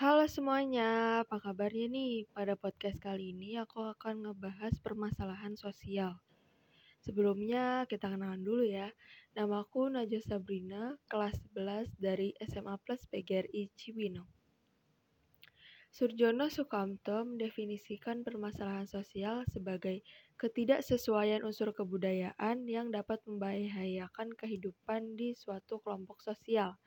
Halo semuanya, apa kabarnya nih? Pada podcast kali ini aku akan ngebahas permasalahan sosial. Sebelumnya kita kenalan dulu ya. Namaku Najwa Sabrina, kelas 11 dari SMA Plus PGRI Cibinong. Surjono Sukamto mendefinisikan permasalahan sosial sebagai ketidaksesuaian unsur kebudayaan yang dapat membahayakan kehidupan di suatu kelompok sosial.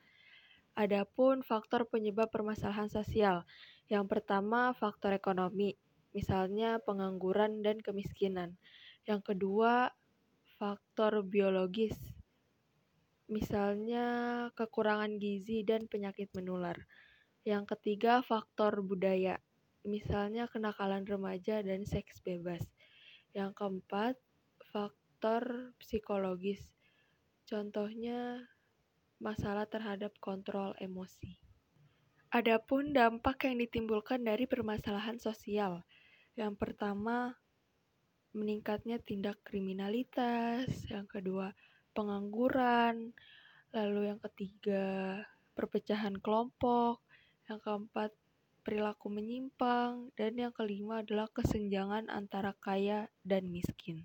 Adapun faktor penyebab permasalahan sosial, yang pertama faktor ekonomi, misalnya pengangguran dan kemiskinan. Yang kedua, faktor biologis, misalnya kekurangan gizi dan penyakit menular. Yang ketiga, faktor budaya, misalnya kenakalan remaja dan seks bebas. Yang keempat, faktor psikologis, contohnya masalah terhadap kontrol emosi. Adapun dampak yang ditimbulkan dari permasalahan sosial, yang pertama meningkatnya tindak kriminalitas, yang kedua pengangguran, lalu yang ketiga perpecahan kelompok, yang keempat, perilaku menyimpang. Dan yang kelima adalah kesenjangan antara kaya dan miskin.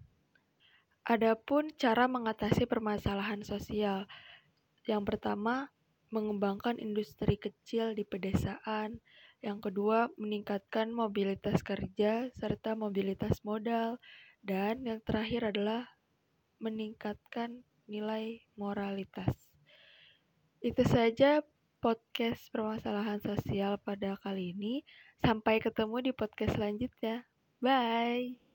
Adapun cara mengatasi permasalahan sosial. Yang pertama, mengembangkan industri kecil di pedesaan. Yang kedua, meningkatkan mobilitas kerja serta mobilitas modal. Dan yang terakhir adalah meningkatkan nilai moralitas. Itu saja podcast permasalahan sosial pada kali ini. Sampai ketemu di podcast selanjutnya. Bye.